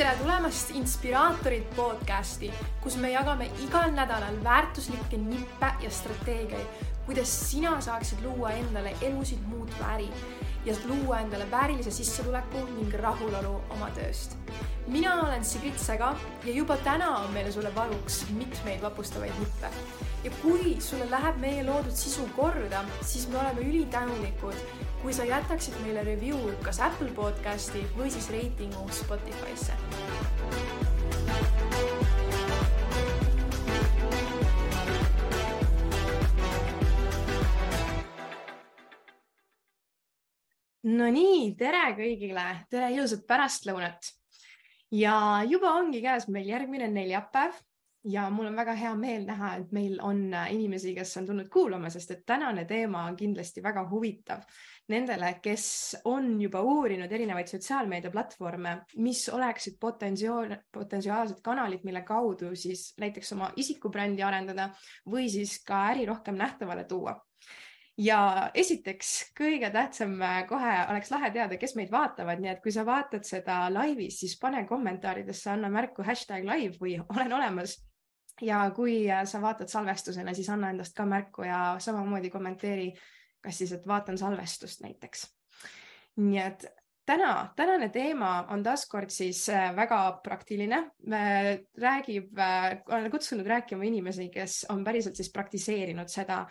tere tulemast Inspiraatorid podcasti, kus me jagame igal nädalal väärtuslikke nippe ja strateegiaid, kuidas sina saaksid luua endale elusid muutva äri ja luua endale väärilise sissetuleku ning rahulolu oma tööst. mina olen Sigrid Säga ja juba täna on meile sulle varuks mitmeid vapustavaid nippe. Ja kui sulle läheb meie loodud sisu korda, siis me oleme ülitänulikud, kui sa jätaksid meile review kas Apple podcasti või siis reitingu Spotify'sse. Nonii, tere kõigile, tere ilusat pärastlõunat. ja juba ongi käes meil järgmine neljapäev ja mul on väga hea meel näha, et meil on inimesi, kes on tulnud kuulama, sest et tänane teema on kindlasti väga huvitav nendele, kes on juba uurinud erinevaid sotsiaalmeediaplatvorme, mis oleksid potentsiaal, potentsiaalsed kanalid, mille kaudu siis näiteks oma isikubrändi arendada või siis ka äri rohkem nähtavale tuua ja esiteks kõige tähtsam äh, kohe oleks lahe teada, kes meid vaatavad, nii et kui sa vaatad seda laivis, siis pane kommentaaridesse, anna märku hashtag live või olen olemas. Ja kui äh, sa vaatad salvestusena, siis anna endast ka märku ja samamoodi kommenteeri, kas siis, et vaatan salvestust näiteks. nii et täna, tänane teema on taaskord siis äh, väga praktiline. räägib, olen kutsunud rääkima inimesi, kes on päriselt siis praktiseerinud seda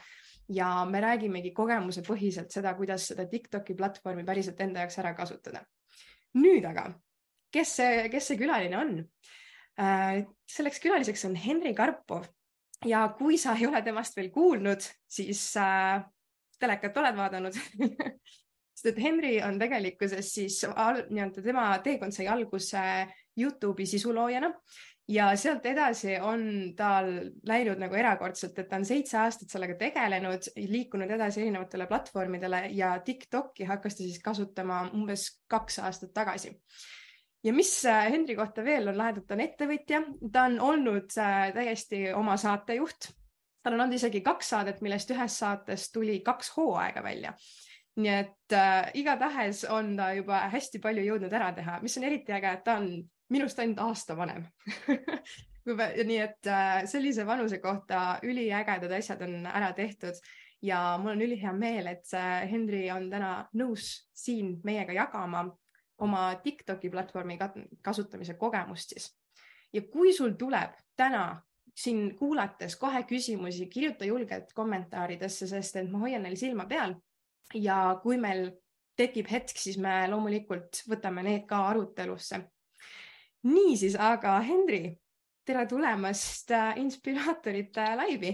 ja me räägimegi kogemuse põhiselt seda, kuidas seda Tiktoki platvormi päriselt enda jaoks ära kasutada. nüüd aga, kes see, kes see külaline on? Äh, selleks külaliseks on Henri Karpov ja kui sa ei ole temast veel kuulnud, siis äh, telekat oled vaadanud. Sest et Henri on tegelikkuses siis nii-öelda tema teekond sai alguse Youtube'i sisuloojana. Ja sealt edasi on tal läinud nagu erakordselt, et ta on seitse aastat sellega tegelenud, liikunud edasi erinevatele platvormidele ja Tiktoki hakkas ta siis kasutama umbes kaks aastat tagasi. Ja mis äh, Henri kohta veel on lahedat, on ettevõtja, ta on olnud äh, täiesti oma saatejuht. tal on olnud isegi kaks saadet, millest ühes saates tuli kaks hooaega välja. Nii et äh, igatahes on ta juba hästi palju jõudnud ära teha, mis on eriti äge, et ta on minust ainult aasta vanem. Nii et äh, sellise vanuse kohta üliägedad asjad on ära tehtud. Ja mul on ülihea meel, et äh, Henri on täna nõus siin meiega jagama oma Tiktoki platvormi kasutamise kogemust siis. ja kui sul tuleb täna siin kuulates kohe küsimusi, kirjuta julgelt kommentaaridesse, sest et ma hoian neil silma peal. ja kui meil tekib hetk, siis me loomulikult võtame need ka arutelusse niisiis, aga Henri, tere tulemast äh, Inspiraatorite laivi.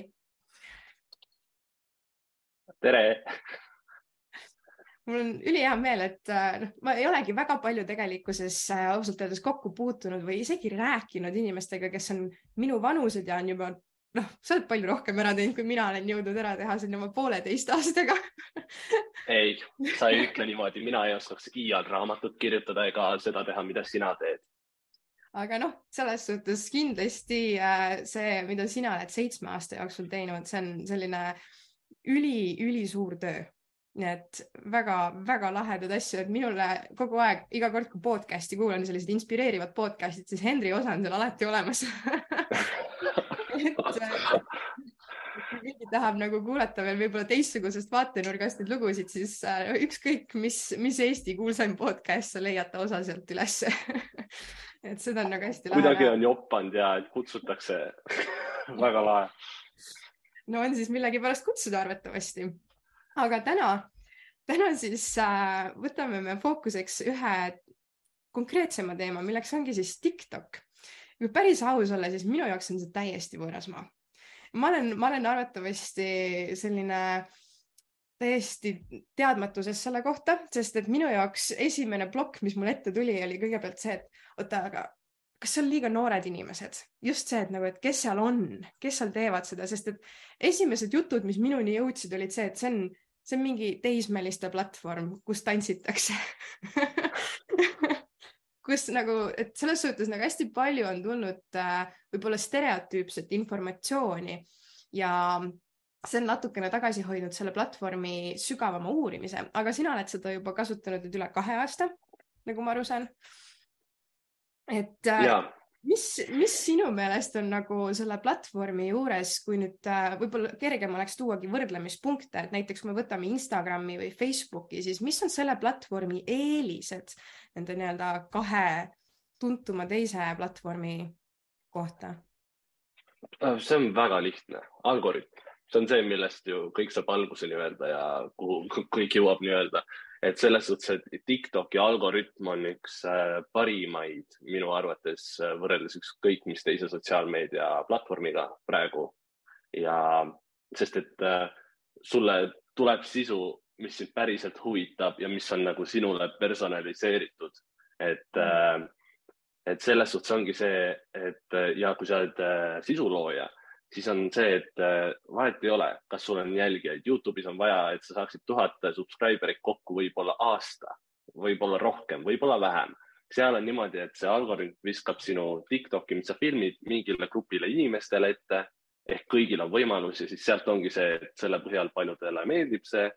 tere. Mul on ülihea meel, et äh, noh, ma ei olegi väga palju tegelikkuses äh, ausalt öeldes kokku puutunud või isegi rääkinud inimestega, kes on minu vanused ja on juba noh, sa oled palju rohkem ära teinud, kui mina olen jõudnud ära teha siin oma pooleteist aastaga ei, sa ei ütle niimoodi, mina ei oskaks iial raamatut kirjutada ega seda teha, mida sina teed aga noh, selles suhtes kindlasti äh, see, mida sina oled seitsme aasta jooksul teinud, see on selline üli-ülisuur töö. Nii et väga-väga lahedad asju, et minule kogu aeg, iga kord, kui podcast'i kuulan, sellised inspireerivad podcast'id, siis Henri osa on seal alati olemas et äh, kui keegi tahab nagu kuulata veel võib-olla teistsugusest vaatenurgast neid lugusid, siis äh, ükskõik, mis, mis Eesti kuulsaim podcast, sa leiad ta osa sealt ülesse et seda on nagu hästi lahe. kuidagi on joppanud ja kutsutakse väga lahe. no on siis millegipärast kutsuda arvatavasti. Aga täna, täna siis äh, võtame me fookuseks ühe konkreetsema teema, milleks ongi siis TikTok. kui päris aus olla, siis minu jaoks on see täiesti võõras maa. ma olen, ma olen arvatavasti selline täiesti teadmatuses selle kohta, sest et minu jaoks esimene plokk, mis mul ette tuli, oli kõigepealt see, et oota, aga kas seal liiga noored inimesed, just see, et nagu, et kes seal on, kes seal teevad seda, sest et esimesed jutud, mis minuni jõudsid, olid see, et see on, see on mingi teismeliste platvorm, kus tantsitakse kus nagu, et selles suhtes nagu hästi palju on tulnud äh, võib-olla stereotüüpset informatsiooni ja see on natukene tagasi hoidnud selle platvormi sügavama uurimise, aga sina oled seda juba kasutanud nüüd üle kahe aasta, nagu ma aru saan. et äh, mis, mis sinu meelest on nagu selle platvormi juures, kui nüüd äh, võib-olla kergem oleks tuuagi võrdlemispunkte, et näiteks kui me võtame Instagrami või Facebooki, siis mis on selle platvormi eelised nende nii-öelda kahe tuntuma teise platvormi kohta? Äh, see on väga lihtne, algoritm, see on see, millest ju kõik saab alguse nii-öelda ja kuhu kõik jõuab nii-öelda et selles suhtes, et TikToki algoritm on üks äh, parimaid minu arvates äh, võrreldes ükskõik mis teise sotsiaalmeedia platvormiga praegu. ja sest, et äh, sulle tuleb sisu, mis sind päriselt huvitab ja mis on nagu sinule personaliseeritud. et mm., et selles suhtes ongi see, et ja kui sa oled sisulooja siis on see, et äh, vahet ei ole, kas sul on jälgijaid. Youtube'is on vaja, et sa saaksid tuhat subscriber'it kokku võib-olla aasta, võib-olla rohkem, võib-olla vähem. seal on niimoodi, et see algoritm viskab sinu Tiktoki, mis sa filmid, mingile grupile inimestele ette ehk kõigil on võimalus ja siis sealt ongi see, et selle põhjal paljudele meeldib see,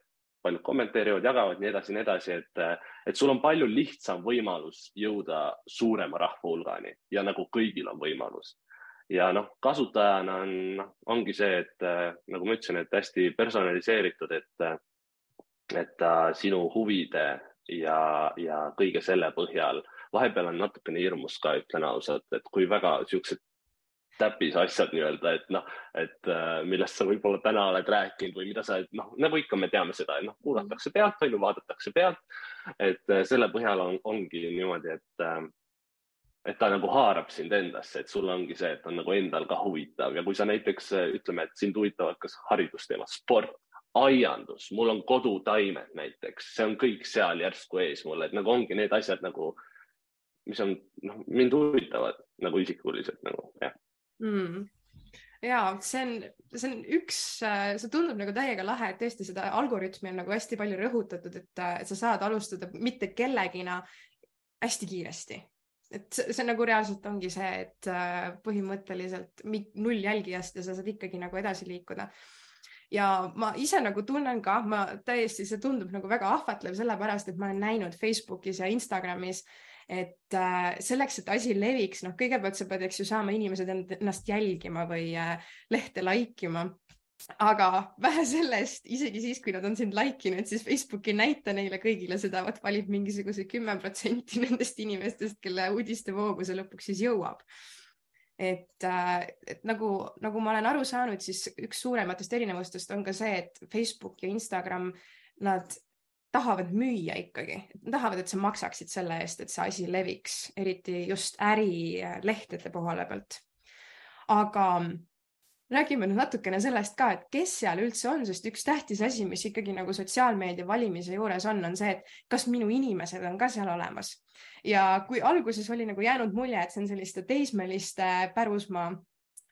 paljud kommenteerivad, jagavad, nii edasi, nii edasi, et, et sul on palju lihtsam võimalus jõuda suurema rahva hulgani ja nagu kõigil on võimalus ja noh, kasutajana on, noh, ongi see, et äh, nagu ma ütlesin, et hästi personaliseeritud, et, äh, et ta äh, sinu huvide ja, ja kõige selle põhjal, vahepeal on natukene hirmus ka, ütlen ausalt, et kui väga siuksed täpis asjad nii-öelda, et noh, et millest sa võib-olla täna oled rääkinud või mida sa, noh, nagu ikka me teame seda, et noh, kuulatakse pealt, on ju, vaadatakse pealt. et selle põhjal on, ongi niimoodi, et et ta nagu haarab sind endasse, et sul ongi see, et on nagu endal ka huvitav. Ja kui sa näiteks ütleme, et sind huvitavad kas haridusteemad, sport, aiandus, mul on kodutaimed näiteks, see on kõik seal järsku ees mul, et nagu ongi need asjad nagu, mis on, noh, mind huvitavad nagu isikuliselt nagu jah. Mm. Ja see on, see on üks, see tundub nagu täiega lahe, et tõesti seda algoritmi on nagu hästi palju rõhutatud, et, et sa saad alustada mitte kellegina hästi kiiresti et see, see nagu reaalselt ongi see, et äh, põhimõtteliselt null jälgijast ja sa saad ikkagi nagu edasi liikuda. ja ma ise nagu tunnen ka, ma täiesti, see tundub nagu väga ahvatlev, sellepärast et ma olen näinud Facebookis ja Instagramis, et äh, selleks, et asi leviks, noh, kõigepealt sa pead, eks ju, saama inimesed ennast jälgima või äh, lehte like ima aga vähe sellest, isegi siis, kui nad on sind like inud, siis Facebook ei näita neile kõigile seda, vot valib mingisuguse kümme protsenti nendest inimestest, kelle uudistevoogu see lõpuks siis jõuab. et, äh, et nagu, nagu ma olen aru saanud, siis üks suurematest erinevustest on ka see, et Facebook ja Instagram, nad tahavad müüa ikkagi, tahavad, et sa maksaksid selle eest, et see asi leviks, eriti just ärilehtede poole pealt. aga räägime nüüd natukene sellest ka, et kes seal üldse on, sest üks tähtis asi, mis ikkagi nagu sotsiaalmeedia valimise juures on, on see, et kas minu inimesed on ka seal olemas. ja kui alguses oli nagu jäänud mulje, et see on selliste teismeliste pärusmaa,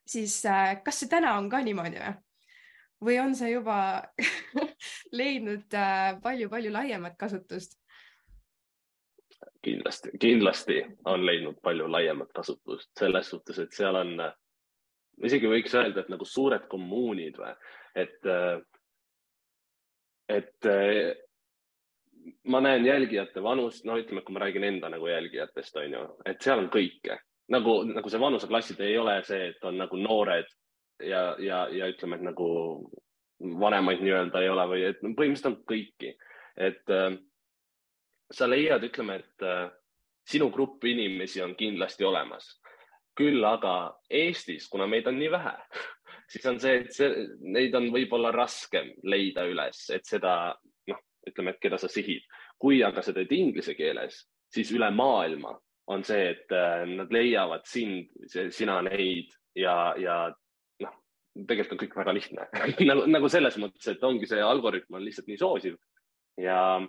siis äh, kas see täna on ka niimoodi või? või on see juba leidnud palju-palju äh, laiemat kasutust? kindlasti, kindlasti on leidnud palju laiemat kasutust selles suhtes, et seal on isegi võiks öelda, et nagu suured kommuunid või, et, äh, et äh, ma näen jälgijate vanust, no ütleme, kui ma räägin enda nagu jälgijatest, on ju, et seal on kõike. Nagu, nagu see vanuseklassid ei ole see, et on nagu noored ja, ja, ja ütleme, et nagu vanemaid nii-öelda ei ole või et põhimõtteliselt on kõiki, et äh, sa leiad, ütleme, et äh, sinu grupp inimesi on kindlasti olemas küll aga Eestis, kuna meid on nii vähe, siis on see, et see, neid on võib-olla raskem leida üles, et seda noh, ütleme, et keda sa sihid. kui aga sa teed inglise keeles, siis üle maailma on see, et äh, nad leiavad sind, sina neid ja, ja noh, tegelikult on kõik väga lihtne nagu, nagu selles mõttes, et ongi see algoritm on lihtsalt nii soosiv ja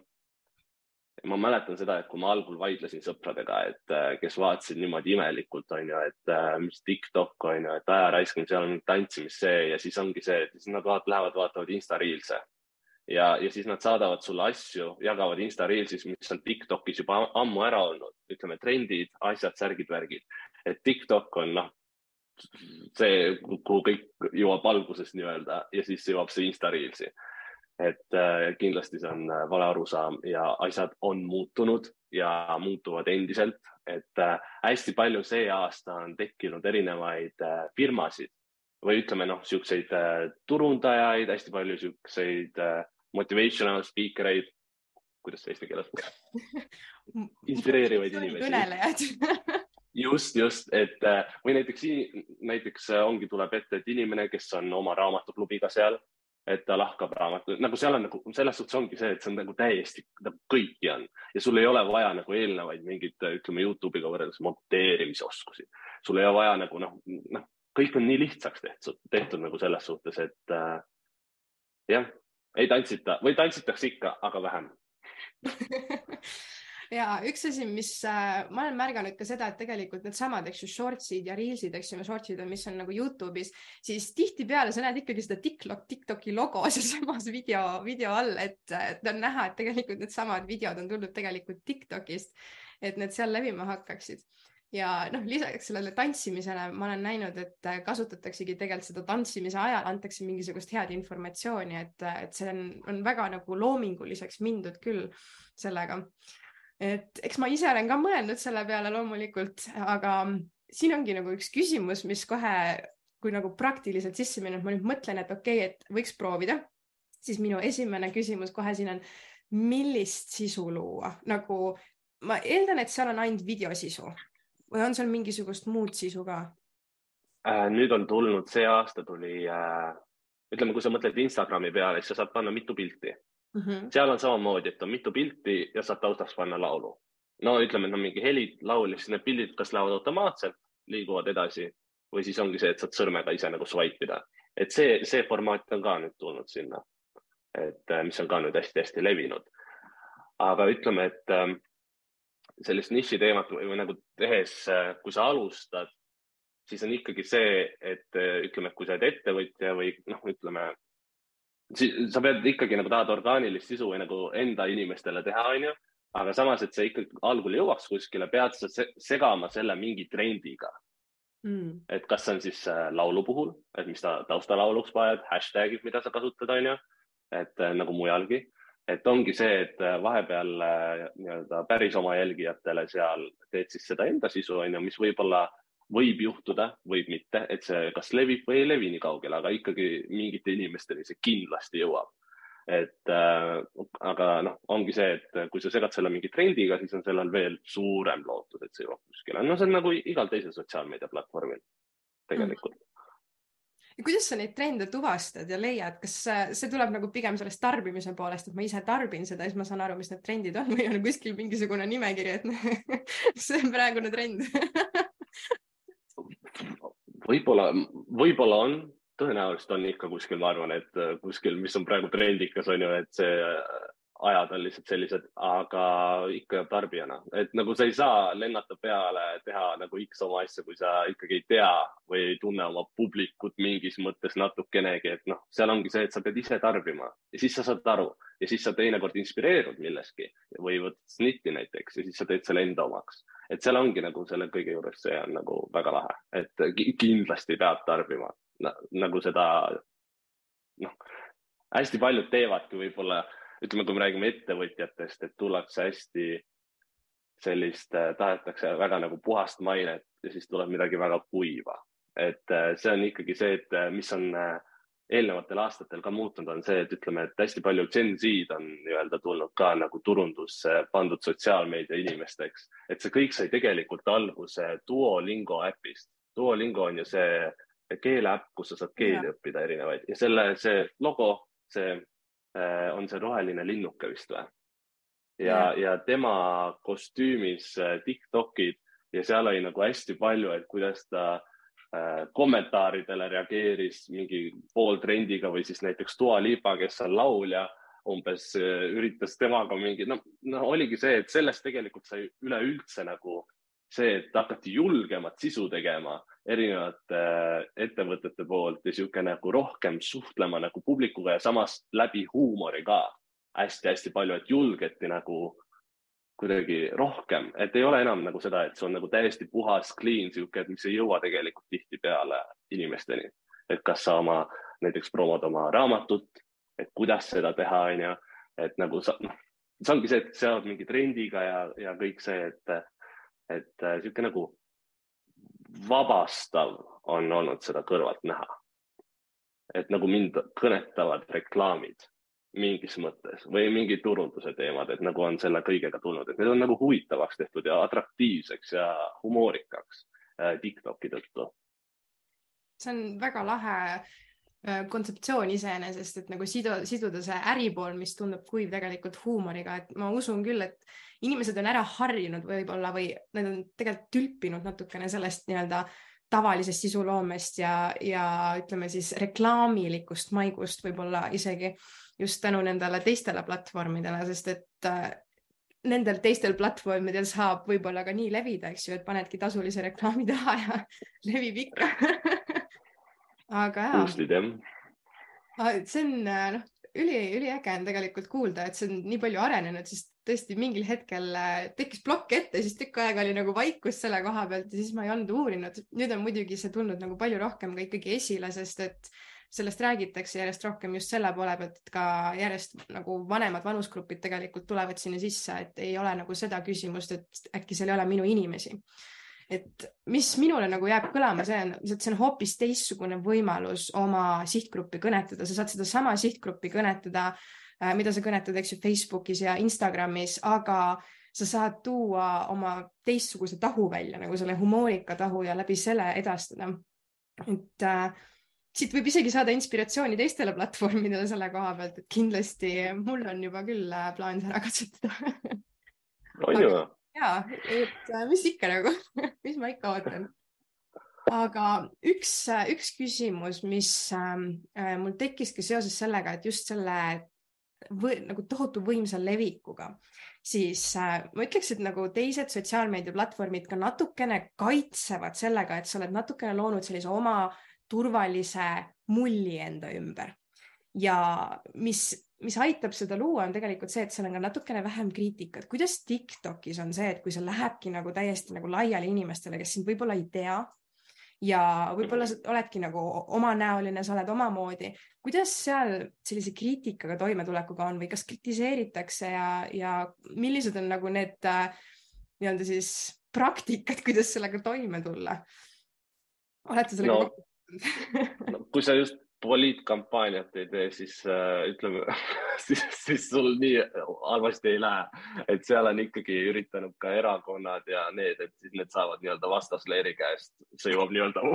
ma mäletan seda, et kui ma algul vaidlesin sõpradega, et äh, kes vaatasid niimoodi imelikult, on ju, et äh, mis TikTok on ju, et aja raiskamine, seal on tantsimist see ja siis ongi see, et siis nad vaat, lähevad, vaatavad Insta Reels'e. Ja, ja siis nad saadavad sulle asju, jagavad Insta Reelsis, mis on TikTokis juba ammu ära olnud, ütleme trendid, asjad, särgid, värgid. et TikTok on noh, see, kuhu kõik jõuab alguses nii-öelda ja siis jõuab see Insta Reelsi et äh, kindlasti see on vale arusaam ja asjad on muutunud ja muutuvad endiselt, et äh, hästi palju see aasta on tekkinud erinevaid äh, firmasid või ütleme noh, äh, turundajaid, hästi palju äh, motivational speaker eid, kuidas see eesti keeles inspireerivaid inimesi. just, just, et äh, või näiteks, näiteks äh, ongi, tuleb ette, et inimene, kes on oma raamatuklubiga seal et ta lahkab raamatu, nagu seal on nagu selles suhtes ongi see, et see on nagu täiesti nagu kõiki on. Ja sul ei ole vaja nagu eelnevaid mingeid, ütleme Youtube'iga võrreldes monteerimisoskusi. sul ei ole vaja nagu noh, noh, kõik on nii lihtsaks tehtud, tehtud nagu selles suhtes, et äh, jah, ei tantsita või tantsitakse ikka, aga vähem ja üks asi, mis äh, ma olen märganud ka seda, et tegelikult needsamad, eks ju, shortsid ja reelsid, eks ju, shortsid on, mis on nagu Youtube'is, siis tihtipeale sa näed ikkagi seda TikTok, TikToki logo sealsamas video, video all, et, et on näha, et tegelikult needsamad videod on tulnud tegelikult TikTokist, et need seal levima hakkaksid. Ja noh, lisaks sellele tantsimisele ma olen näinud, et kasutataksegi tegelikult seda tantsimise ajal antakse mingisugust head informatsiooni, et, et see on, on väga nagu loominguliseks mindud küll sellega et eks ma ise olen ka mõelnud selle peale loomulikult, aga siin ongi nagu üks küsimus, mis kohe, kui nagu praktiliselt sisse minna, et ma nüüd mõtlen, et okei okay,, et võiks proovida, siis minu esimene küsimus kohe siin on, millist sisu luua, nagu ma eeldan, et seal on ainult videosisu. Või on seal mingisugust muud sisu ka? Äh, nüüd on tulnud, see aasta tuli äh,, ütleme, kui sa mõtled Instagrami peale, siis sa saad panna mitu pilti mm. -hmm. seal on samamoodi, et on mitu pilti ja saad taustaks panna laulu. no ütleme, et on mingi heli laul ja siis need pildid kas lähevad automaatselt, liiguvad edasi või siis ongi see, et saad sõrmega ise nagu swipe ida. et see, see formaat on ka nüüd tulnud sinna, et äh, mis on ka nüüd hästi-hästi levinud. aga ütleme, et ähm, sellist niši teemat või, või nagu tehes, äh, kui sa alustad, siis on ikkagi see, et äh, ütleme, et kui sa oled ettevõtja või noh, ütleme sa pead ikkagi nagu tahad orgaanilist sisu või nagu enda inimestele teha, onju. aga samas, et see ikkagi algul jõuaks kuskile, pead sa segama selle mingi trendiga mm.. et kas see on siis äh, laulu puhul, et mis ta taustalauluks paned, hashtag'id, mida sa kasutad, onju. et äh, nagu mujalgi, et ongi see, et äh, vahepeal nii-öelda päris oma jälgijatele seal teed siis seda enda sisu, onju, mis võib-olla võib juhtuda, võib mitte, et see kas levib või ei levi nii kaugele, aga ikkagi mingite inimesteni see kindlasti jõuab. et äh, aga noh, ongi see, et kui sa segad selle mingi trendiga, siis on sellel veel suurem lootus, et see jõuab kuskile. no see on nagu igal teisel sotsiaalmeedia platvormil tegelikult mm ja kuidas sa neid trende tuvastad ja leiad, kas see tuleb nagu pigem sellest tarbimise poolest, et ma ise tarbin seda ja siis ma saan aru, mis need trendid on või on kuskil mingisugune nimekiri, et see on praegune trend võib-olla, võib-olla on, tõenäoliselt on ikka kuskil, ma arvan, et äh, kuskil, mis on praegu trendikas, on ju, et see äh, ajad on lihtsalt sellised, aga ikka tarbijana, et nagu sa ei saa lennata peale, teha nagu X oma asja, kui sa ikkagi ei tea või ei tunne oma publikut mingis mõttes natukenegi, et noh, seal ongi see, et sa pead ise tarbima. Ja siis sa saad aru. Ja siis sa teinekord inspireerud millestki või võtad snitti näiteks. Ja siis sa teed selle enda omaks et seal ongi nagu selle kõige juures, see on nagu väga lahe, et kindlasti peab tarbima no, nagu seda, noh, hästi paljud teevadki võib-olla, ütleme, kui me räägime ettevõtjatest, et tullakse hästi sellist, tahetakse väga nagu puhast mainet ja siis tuleb midagi väga kuiva. et äh, see on ikkagi see, et äh, mis on äh, eelnevatel aastatel ka muutunud, on see, et ütleme, et hästi palju Gen Z-d on nii-öelda tulnud ka nagu turundusse pandud sotsiaalmeedia inimesteks, et see kõik sai tegelikult alguse Duolingo äpist. Duolingo on ju see keeleäpp, kus sa saad keeli ja. õppida erinevaid ja selle, see logo, see äh, on see roheline linnuke vist või? ja, ja., ja tema kostüümis äh, Tiktokid ja seal oli nagu hästi palju, et kuidas ta äh, Äh, kommentaaridele reageeris mingi pooltrendiga või siis näiteks Dua Lipa, kes on laulja, umbes äh, üritas temaga mingi, noh, no oligi see, et sellest tegelikult sai üleüldse nagu see, et hakati julgemat sisu tegema erinevate äh, ettevõtete poolt ja sihuke nagu rohkem suhtlema nagu publikuga ja samas läbi huumori ka hästi-hästi palju, et julgeti nagu kuidagi rohkem, et ei ole enam nagu seda, et see on nagu täiesti puhas, clean sihuke, et mis ei jõua tegelikult tihtipeale inimesteni. et kas sa oma näiteks promod oma raamatut et kuidas seda teha, onju, et nagu sa, noh, see ongi see, et seavad mingi trendiga ja, ja kõik see, et, et sihuke nagu vabastav on olnud seda kõrvalt näha. et nagu mind kõnetavad reklaamid mingis mõttes või mingi turunduse teemad, et nagu on selle kõigega tulnud, et need on nagu huvitavaks tehtud ja atraktiivseks ja humoorikaks äh, Tiktoki tõttu. see on väga lahe äh, kontseptsioon iseenesest, et nagu sidu, siduda see äripool, mis tundub kuiv tegelikult huumoriga, et ma usun küll, et inimesed on ära harjunud võib-olla või nad on tegelikult tülpinud natukene sellest nii-öelda tavalisest sisuloomest ja, ja ütleme siis reklaamilikust maigust võib-olla isegi just tänu nendele teistele platvormidele, sest et äh, nendel teistel platvormidel saab võib-olla ka nii levida, eks ju, et panedki tasulise reklaami taha ja levib ikka aga jaa. see on äh, noh, üli, üliäge on tegelikult kuulda, et see on nii palju arenenud, sest tõesti mingil hetkel äh, tekkis plokk ette, siis tükk aega oli nagu vaikus selle koha pealt ja siis ma ei olnud uurinud. nüüd on muidugi see tulnud nagu palju rohkem ka ikkagi esile, sest et sellest räägitakse järjest rohkem just selle poole pealt, et ka järjest nagu vanemad vanusgrupid tegelikult tulevad sinna sisse, et ei ole nagu seda küsimust, et äkki seal ei ole minu inimesi. Et mis minule nagu jääb kõlama, see on, et see on hoopis teistsugune võimalus oma sihtgruppi kõnetada, sa saad sedasama sihtgruppi kõnetada äh, mida sa kõnetad, eks ju, Facebookis ja Instagramis, aga sa saad tuua oma teistsuguse tahu välja nagu selle humoorika tahu ja läbi selle edastada. et äh, siit võib isegi saada inspiratsiooni teistele platvormidele selle koha pealt, et kindlasti mul on juba küll äh, plaan ära katsetada on ju? Ja, et äh, mis ikka nagu mis ma ikka ootan aga üks, üks küsimus, mis äh, mul tekkiski seoses sellega, et just selle või, nagu tohutu võimsa levikuga, siis äh, ma ütleks, et nagu teised sotsiaalmeediaplatvormid ka natukene kaitsevad sellega, et sa oled natukene loonud sellise oma turvalise mulli enda ümber. ja mis, mis aitab seda luua, on tegelikult see, et seal on ka natukene vähem kriitikat. kuidas Tiktokis on see, et kui see lähebki nagu täiesti nagu laiali inimestele, kes sind võib-olla ei tea ja võib-olla sa oledki nagu omanäoline, sa oled omamoodi. kuidas seal sellise kriitikaga toimetulekuga on või kas kritiseeritakse ja, ja millised on nagu need äh, nii-öelda siis praktikad, kuidas sellega toime tulla? olete sellega no, kokku no, kui sa just poliitkampaaniat ei tee, siis äh, ütleme siis, siis sul nii halvasti ei lähe. et seal on ikkagi üritanud ka erakonnad ja need, et siis need saavad nii-öelda vastasleeri käest, see jõuab nii-öelda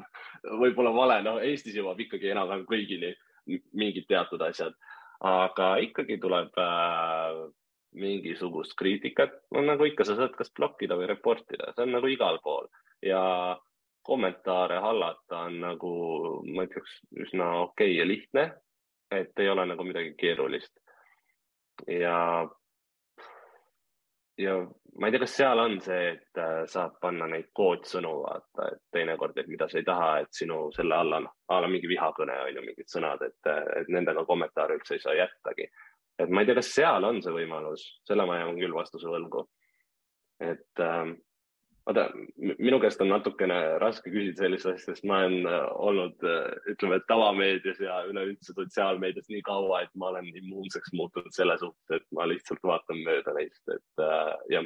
võib-olla vale, no Eestis jõuab ikkagi enam-vähem kõigini mingid teatud asjad, aga ikkagi tuleb äh, mingisugust kriitikat, no nagu ikka, sa saad kas blokkida või reportida, see on nagu igal pool. Ja kommentaare hallata on nagu, ma ütleks, üsna okei okay ja lihtne. et ei ole nagu midagi keerulist. ja, ja ma ei tea, kas seal on see, et äh, saab panna neid koodsõnu, vaata, et teinekord, et mida sa ei taha, et sinu selle alla, a la mingi vihakõne on ju mingid sõnad, et, et nendega kommentaare üldse ei saa jättagi. et ma ei tea, kas seal on see võimalus, selle ma jään küll vastuse võlgu. et ähm, vaata, minu käest on natukene raske küsida sellist asja, sest ma olen äh, olnud, äh, ütleme, tavameedias ja üleüldse sotsiaalmeedias nii kaua, et ma olen immuunseks muutunud selle suhtes, et ma lihtsalt vaatan mööda neist, et äh, ja,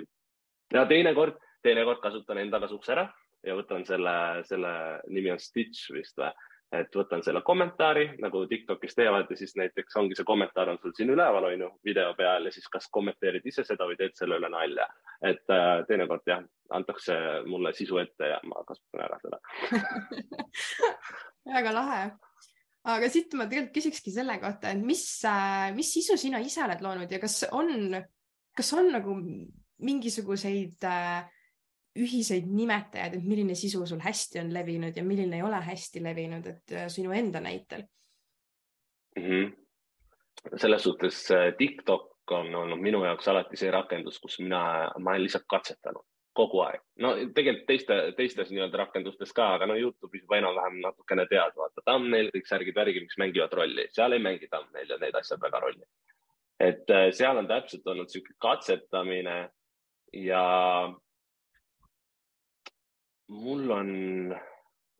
ja teinekord, teinekord kasutan enda kasuks ära ja võtan selle, selle nimi on Stitch vist või et võtan selle kommentaari nagu Tiktokis teevad ja siis näiteks ongi see kommentaar on sul siin üleval, on ju, video peal ja siis kas kommenteerid ise seda või teed selle üle nalja. et äh, teinekord jah, antakse mulle sisu ette ja ma kasutan ära seda väga lahe. aga siit ma tegelikult küsikski selle kohta, et mis, äh, mis sisu sina ise oled loonud ja kas on, kas on nagu mingisuguseid äh, ühiseid nimetajaid, et milline sisu sul hästi on levinud ja milline ei ole hästi levinud, et äh, sinu enda näitel mm? -hmm. selles suhtes TikTok on olnud minu jaoks alati see rakendus, kus mina, ma olen lihtsalt katsetanud kogu aeg. no tegelikult teiste, teistes nii-öelda rakendustes ka, aga no Youtube'is juba enam-vähem natukene tead, vaata thumbnail, kõik särgid, värgid, mis mängivad rolli, seal ei mängi thumbnail ja need asjad väga rolli. et äh, seal on täpselt olnud sihuke katsetamine ja mul on,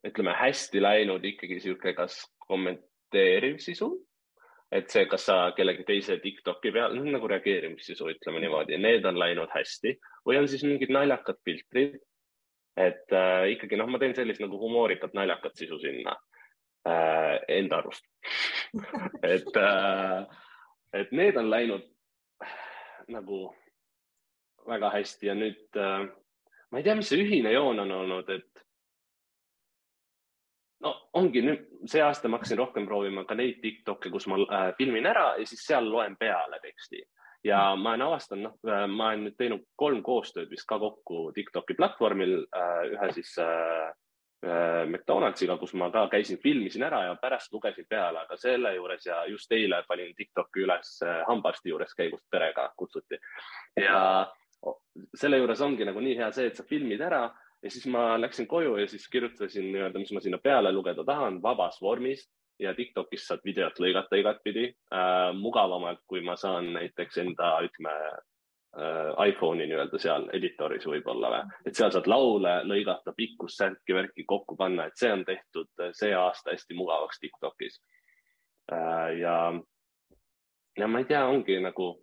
ütleme hästi läinud ikkagi sihuke, kas kommenteeriv sisu et see, kas sa kellegi teise Tiktoki peal, noh nagu reageerimissisu, ütleme niimoodi, need on läinud hästi või on siis mingid naljakad filtrid. et äh, ikkagi noh, ma teen sellist nagu humoorikat naljakat sisu sinna äh, enda arust et äh,, et need on läinud nagu väga hästi ja nüüd äh, ma ei tea, mis see ühine joon on olnud, et no ongi nüüd see aasta ma hakkasin rohkem proovima ka neid Tiktok'e, kus ma äh, filmin ära ja siis seal loen peale teksti. Ja ma olen avastanud, noh, äh, ma olen nüüd teinud kolm koostööd vist ka kokku Tiktoki platvormil äh,, ühe siis äh, äh, McDonaldsiga, kus ma ka käisin, filmisin ära ja pärast lugesin peale, aga selle juures ja just eile panin Tiktoki üles hambaarsti juures käigust perega kutsuti. Ja selle juures ongi nagu nii hea see, et sa filmid ära ja siis ma läksin koju ja siis kirjutasin nii-öelda, mis ma sinna peale lugeda tahan, vabas vormis ja Tiktokis saad videot lõigata igatpidi äh, mugavamalt, kui ma saan näiteks enda, ütleme äh, iPhone'i nii-öelda seal editoris võib-olla või, et seal saad laule lõigata, pikkust, särki, värki kokku panna, et see on tehtud äh, see aasta hästi mugavaks Tiktokis äh,. ja, ja ma ei tea, ongi nagu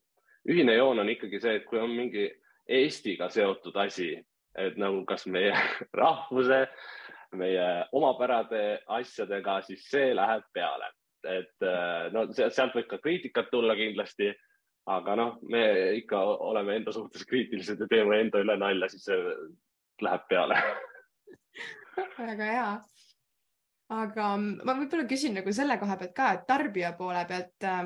ühine joon on ikkagi see, et kui on mingi Eestiga seotud asi, et nagu kas meie rahvuse, meie omapärade asjadega, siis see läheb peale. et äh, no sealt võib ka kriitikat tulla kindlasti, aga noh, me ikka oleme enda suhtes kriitilised ja teeme enda üle nalja, siis see läheb peale väga hea. aga ma võib-olla küsin nagu selle koha pealt ka, et tarbija poole pealt äh,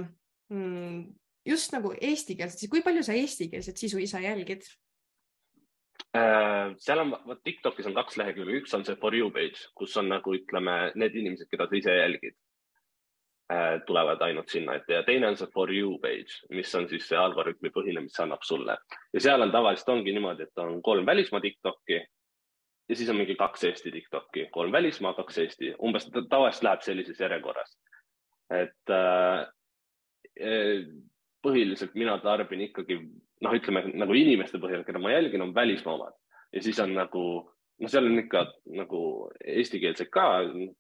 mm, just nagu eestikeelset, siis kui palju sa eestikeelset sisu ise jälgid? Äh, seal on, vot Tiktokis on kaks lehekülge, üks on see for you page, kus on nagu ütleme, need inimesed, keda sa ise jälgid, äh, tulevad ainult sinna ette. Ja teine on see for you page, mis on siis see algoritmi põhine, mis annab sulle. Ja seal on tavaliselt ongi niimoodi, et on kolm välismaa Tiktoki ja siis on mingi kaks Eesti Tiktoki, kolm välismaa, kaks Eesti, umbes tavaliselt läheb sellises järjekorras. et äh, põhiliselt mina tarbin ikkagi noh, ütleme nagu inimeste põhjal, keda ma jälgin, on välismaa omad ja siis on nagu noh, seal on ikka nagu eestikeelsed ka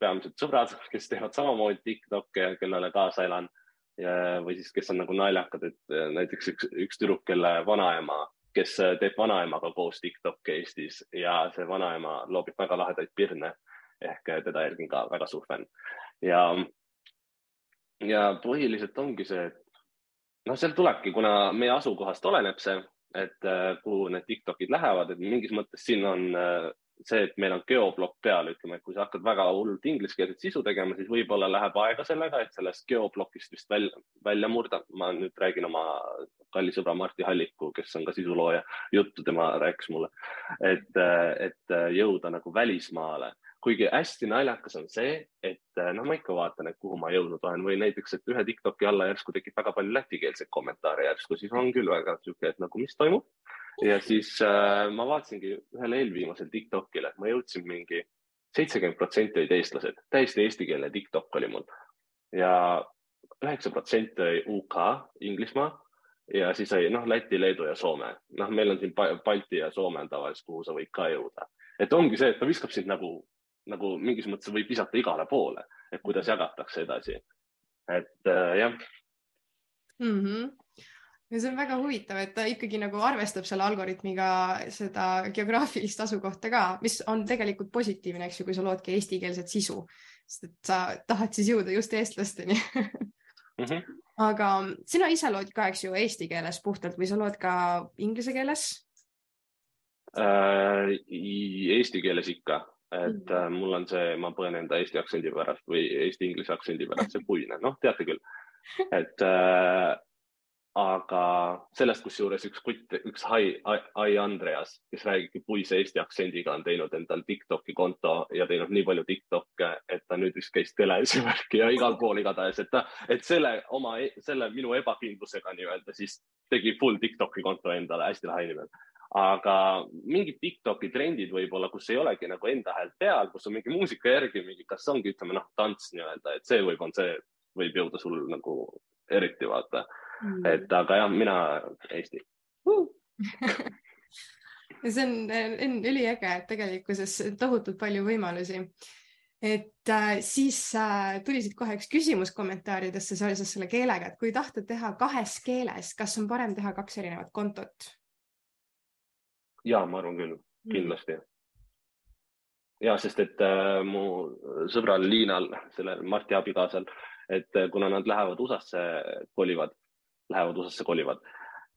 peamiselt sõbrad, kes teevad samamoodi Tiktok'e, kellele kaasa elan. Ja, või siis, kes on nagu naljakad, et näiteks üks, üks tüdruk, kelle vanaema, kes teeb vanaemaga koos Tiktok'e Eestis ja see vanaema loobib väga lahedaid pirne. Ehk teda jälgin ka väga suur fänn. Ja ja põhiliselt ongi see, et noh, sealt tulebki, kuna meie asukohast oleneb see, et äh, kuhu need Tiktokid lähevad, et mingis mõttes siin on äh, see, et meil on geoblokk peal, ütleme, et kui sa hakkad väga hullult ingliskeelset sisu tegema, siis võib-olla läheb aega sellega, et sellest geoblokist vist välja, välja murda. ma nüüd räägin oma kalli sõbra Martti Halliku, kes on ka sisulooja, juttu tema rääkis mulle, et, äh, et jõuda nagu välismaale kuigi hästi naljakas on see, et äh, noh, ma ikka vaatan, et kuhu ma jõudnud olen või näiteks, et ühe Tiktoki alla järsku tekib väga palju lätikeelseid kommentaare järsku, siis on küll väga sihuke, et nagu mis toimub. ja siis äh, ma vaatasingi ühele eelviimasele Tiktokile, ma jõudsin mingi seitsekümmend protsenti olid eestlased, täiesti eestikeelne Tiktok oli mul ja üheksa protsenti oli UK, Inglismaa ja siis oli noh, Läti, Leedu ja Soome. noh, meil on siin Balti ja Soome on tavaliselt, kuhu sa võid ka jõuda. et ongi see, et ta viskab sind nagu nagu mingis mõttes võib visata igale poole, et kuidas jagatakse edasi. et äh, jah mm. -hmm ja see on väga huvitav, et ta ikkagi nagu arvestab selle algoritmiga seda geograafilist asukohta ka, mis on tegelikult positiivne, eks ju, kui sa loodki eestikeelset sisu, sest et sa tahad siis jõuda just eestlasteni mm. -hmm. aga sina ise lood ka, eks ju, eesti keeles puhtalt või sa lood ka inglise keeles äh,? Eesti keeles ikka et äh, mul on see, ma põen enda eesti aktsendi pärast või eesti-inglise aktsendi pärast, see puine, noh, teate küll. et äh, aga sellest, kusjuures üks kutt, üks Hai, Hai Andreas, kes räägibki puise eesti aktsendiga, on teinud endal Tiktoki konto ja teinud nii palju Tiktok'e, et ta nüüd vist käis teles ja värki ja igal pool igatahes, et ta, et selle oma, selle minu ebakindlusega nii-öelda siis tegi full Tiktoki konto endale hästi lahe inimene aga mingid Tiktoki trendid võib-olla, kus ei olegi nagu enda häält peal, kus on mingi muusika järgi mingi, kas ongi, ütleme noh, tants nii-öelda, et see võib, on see, võib jõuda sul nagu eriti vaata mm.. et aga jah, mina Eesti uh. see on, on üliäge, et tegelikkuses tohutult palju võimalusi. et äh, siis äh, tuli siit kohe üks küsimus kommentaaridesse seoses selle keelega, et kui tahta teha kahes keeles, kas on parem teha kaks erinevat kontot? Ja ma arvan küll, kindlasti mm ja sest, et äh, mu sõbral Liinal, sellel Marti abikaasal, et äh, kuna nad lähevad USA-sse kolivad, lähevad USA-sse kolivad,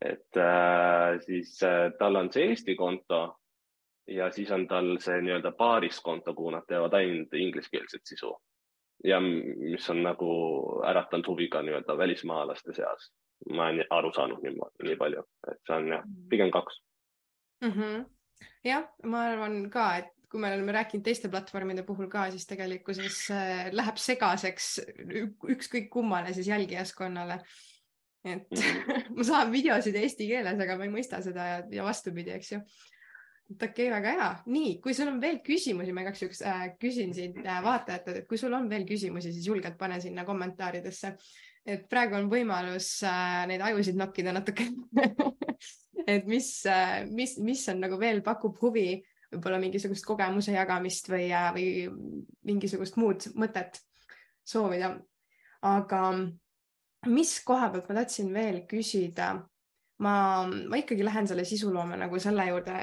et äh, siis äh, tal on see Eesti konto ja siis on tal see nii-öelda paariskonto, kuhu nad teevad ainult ingliskeelset sisu. ja mis on nagu äratanud huvi ka nii-öelda välismaalaste seas. ma olen aru saanud nii, nii palju, et see on jah, pigem kaks mm. -hmm. jah, ma arvan ka, et kui me oleme rääkinud teiste platvormide puhul ka, siis tegelikkuses äh, läheb segaseks ükskõik kummale siis jälgijaskonnale. et mhm. ma saan videosid eesti keeles, aga ma ei mõista seda ja, ja vastupidi, eks ju. et okei okay,, väga hea. nii, kui sul on veel küsimusi, ma igaks juhuks äh, küsin siin äh, vaatajatelt, et kui sul on veel küsimusi, siis julgelt pane sinna kommentaaridesse. et praegu on võimalus äh, neid ajusid nokkida natuke et mis äh,, mis, mis on nagu veel pakub huvi võib-olla mingisugust kogemuse jagamist või, äh, või mingisugust muud mõtet soovida. aga mis koha pealt ma tahtsin veel küsida? ma, ma ikkagi lähen selle sisuloome nagu selle juurde,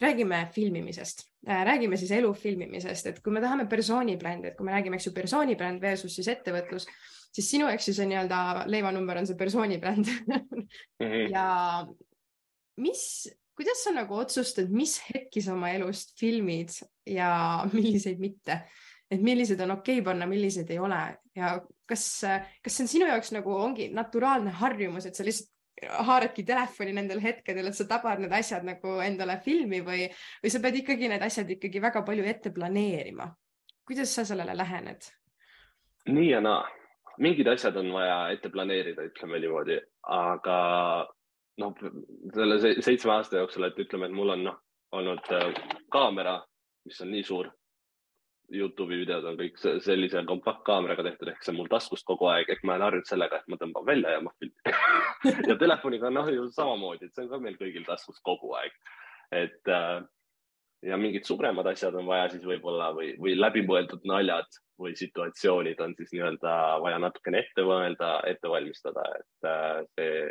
räägime filmimisest, äh, räägime siis elu filmimisest, et kui me tahame persoonibrändi, et kui me räägime, eks ju, persoonibränd versus siis ettevõtlus, siis sinu, eks ju, see nii-öelda leivanumber on see persoonibränd mm. -hmm. ja mis kuidas sa nagu otsustad, mis hetki sa oma elust filmid ja milliseid mitte? et millised on okei okay panna, millised ei ole ja kas, kas see on sinu jaoks nagu ongi naturaalne harjumus, et sa lihtsalt haaradki telefoni nendel hetkedel, et sa tabad need asjad nagu endale filmi või, või sa pead ikkagi need asjad ikkagi väga palju ette planeerima. kuidas sa sellele lähened? nii ja naa, mingid asjad on vaja ette planeerida, ütleme niimoodi, aga noh, selle seitsme aasta jooksul, et ütleme, et mul on noh, olnud äh, kaamera, mis on nii suur. Youtube'i videod on kõik sellise kompaktkaameraga tehtud, ehk see on mul taskust kogu aeg, ehk ma olen harjunud sellega, et ma tõmban välja ja ma filmin ja telefoniga on noh, ju samamoodi, et see on ka meil kõigil taskus kogu aeg. et äh, ja mingid suuremad asjad on vaja siis võib-olla või, või läbimõeldud naljad või situatsioonid on siis nii-öelda vaja natukene ette mõelda, ette valmistada, et äh,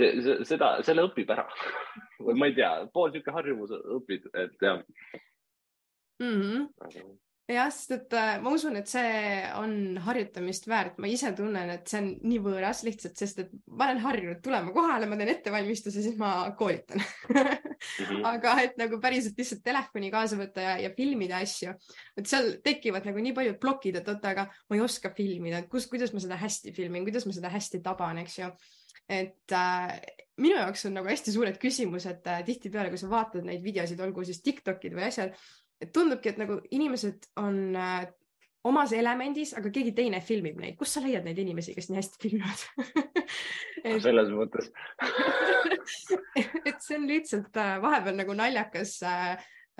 see seda, selle õpib ära või ma ei tea, pool sihuke harjumus õpid, et jah mm -hmm. Jah, sest et äh, ma usun, et see on harjutamist väärt, ma ise tunnen, et see on nii võõras lihtsalt, sest et ma olen harjunud tulema kohale, ma teen ettevalmistuse, siis ma koolitan. -hmm. aga et nagu päriselt lihtsalt telefoni kaasa võtta ja, ja filmida asju, et seal tekivad nagu nii paljud plokid, et oota, aga ma ei oska filmida, kus, kuidas ma seda hästi filmin, kuidas ma seda hästi taban, eks ju et äh, minu jaoks on nagu hästi suured küsimused äh, tihtipeale, kui sa vaatad neid videosid, olgu siis Tiktokid või asjad, et tundubki, et nagu inimesed on äh, omas elemendis, aga keegi teine filmib neid, kust sa leiad neid inimesi, kes nii hästi filmivad? Et... selles mõttes. Et see on lihtsalt äh, vahepeal nagu naljakas äh,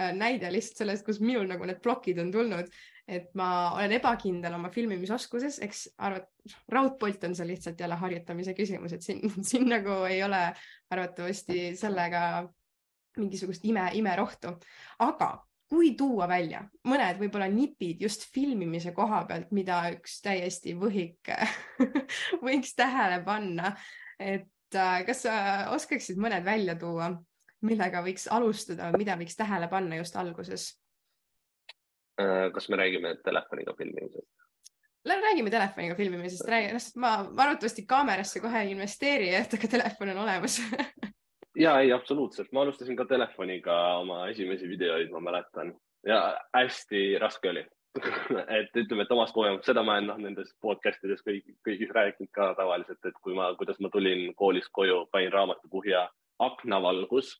äh, näide lihtsalt sellest, kus minul nagu need plokid on tulnud, et ma olen ebakindel oma filmimisoskuses, eks arvat-, raudpolt on see lihtsalt jälle harjutamise küsimus, et siin, siin nagu ei ole arvatavasti sellega mingisugust ime, imerohtu, aga kui tuua välja mõned võib-olla nipid just filmimise koha pealt, mida üks täiesti võhik võiks tähele panna, et äh, kas sa oskaksid mõned välja tuua, millega võiks alustada, mida võiks tähele panna just alguses? Äh, kas me räägime telefoniga filmimisest? räägime telefoniga filmimisest, räägi, noh, ma, ma arvatavasti kaamerasse kohe ei investeeri, et aga telefon on olemas ja ei, absoluutselt, ma alustasin ka telefoniga oma esimesi videoid, ma mäletan. Ja hästi raske oli. Et ütleme, et omast kogemusest, seda ma olen noh, nendes podcast ides kõik, kõigis rääkinud ka tavaliselt, et kui ma, kuidas ma tulin koolist koju, panin raamatukuhja aknavalgus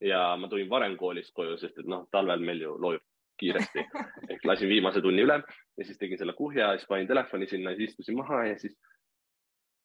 ja ma tulin varem koolist koju, sest et noh, talvel meil ju loojub kiiresti. Ehk lasin viimase tunni üle ja siis tegin selle kuhja, siis panin telefoni sinna, siis istusin maha ja siis,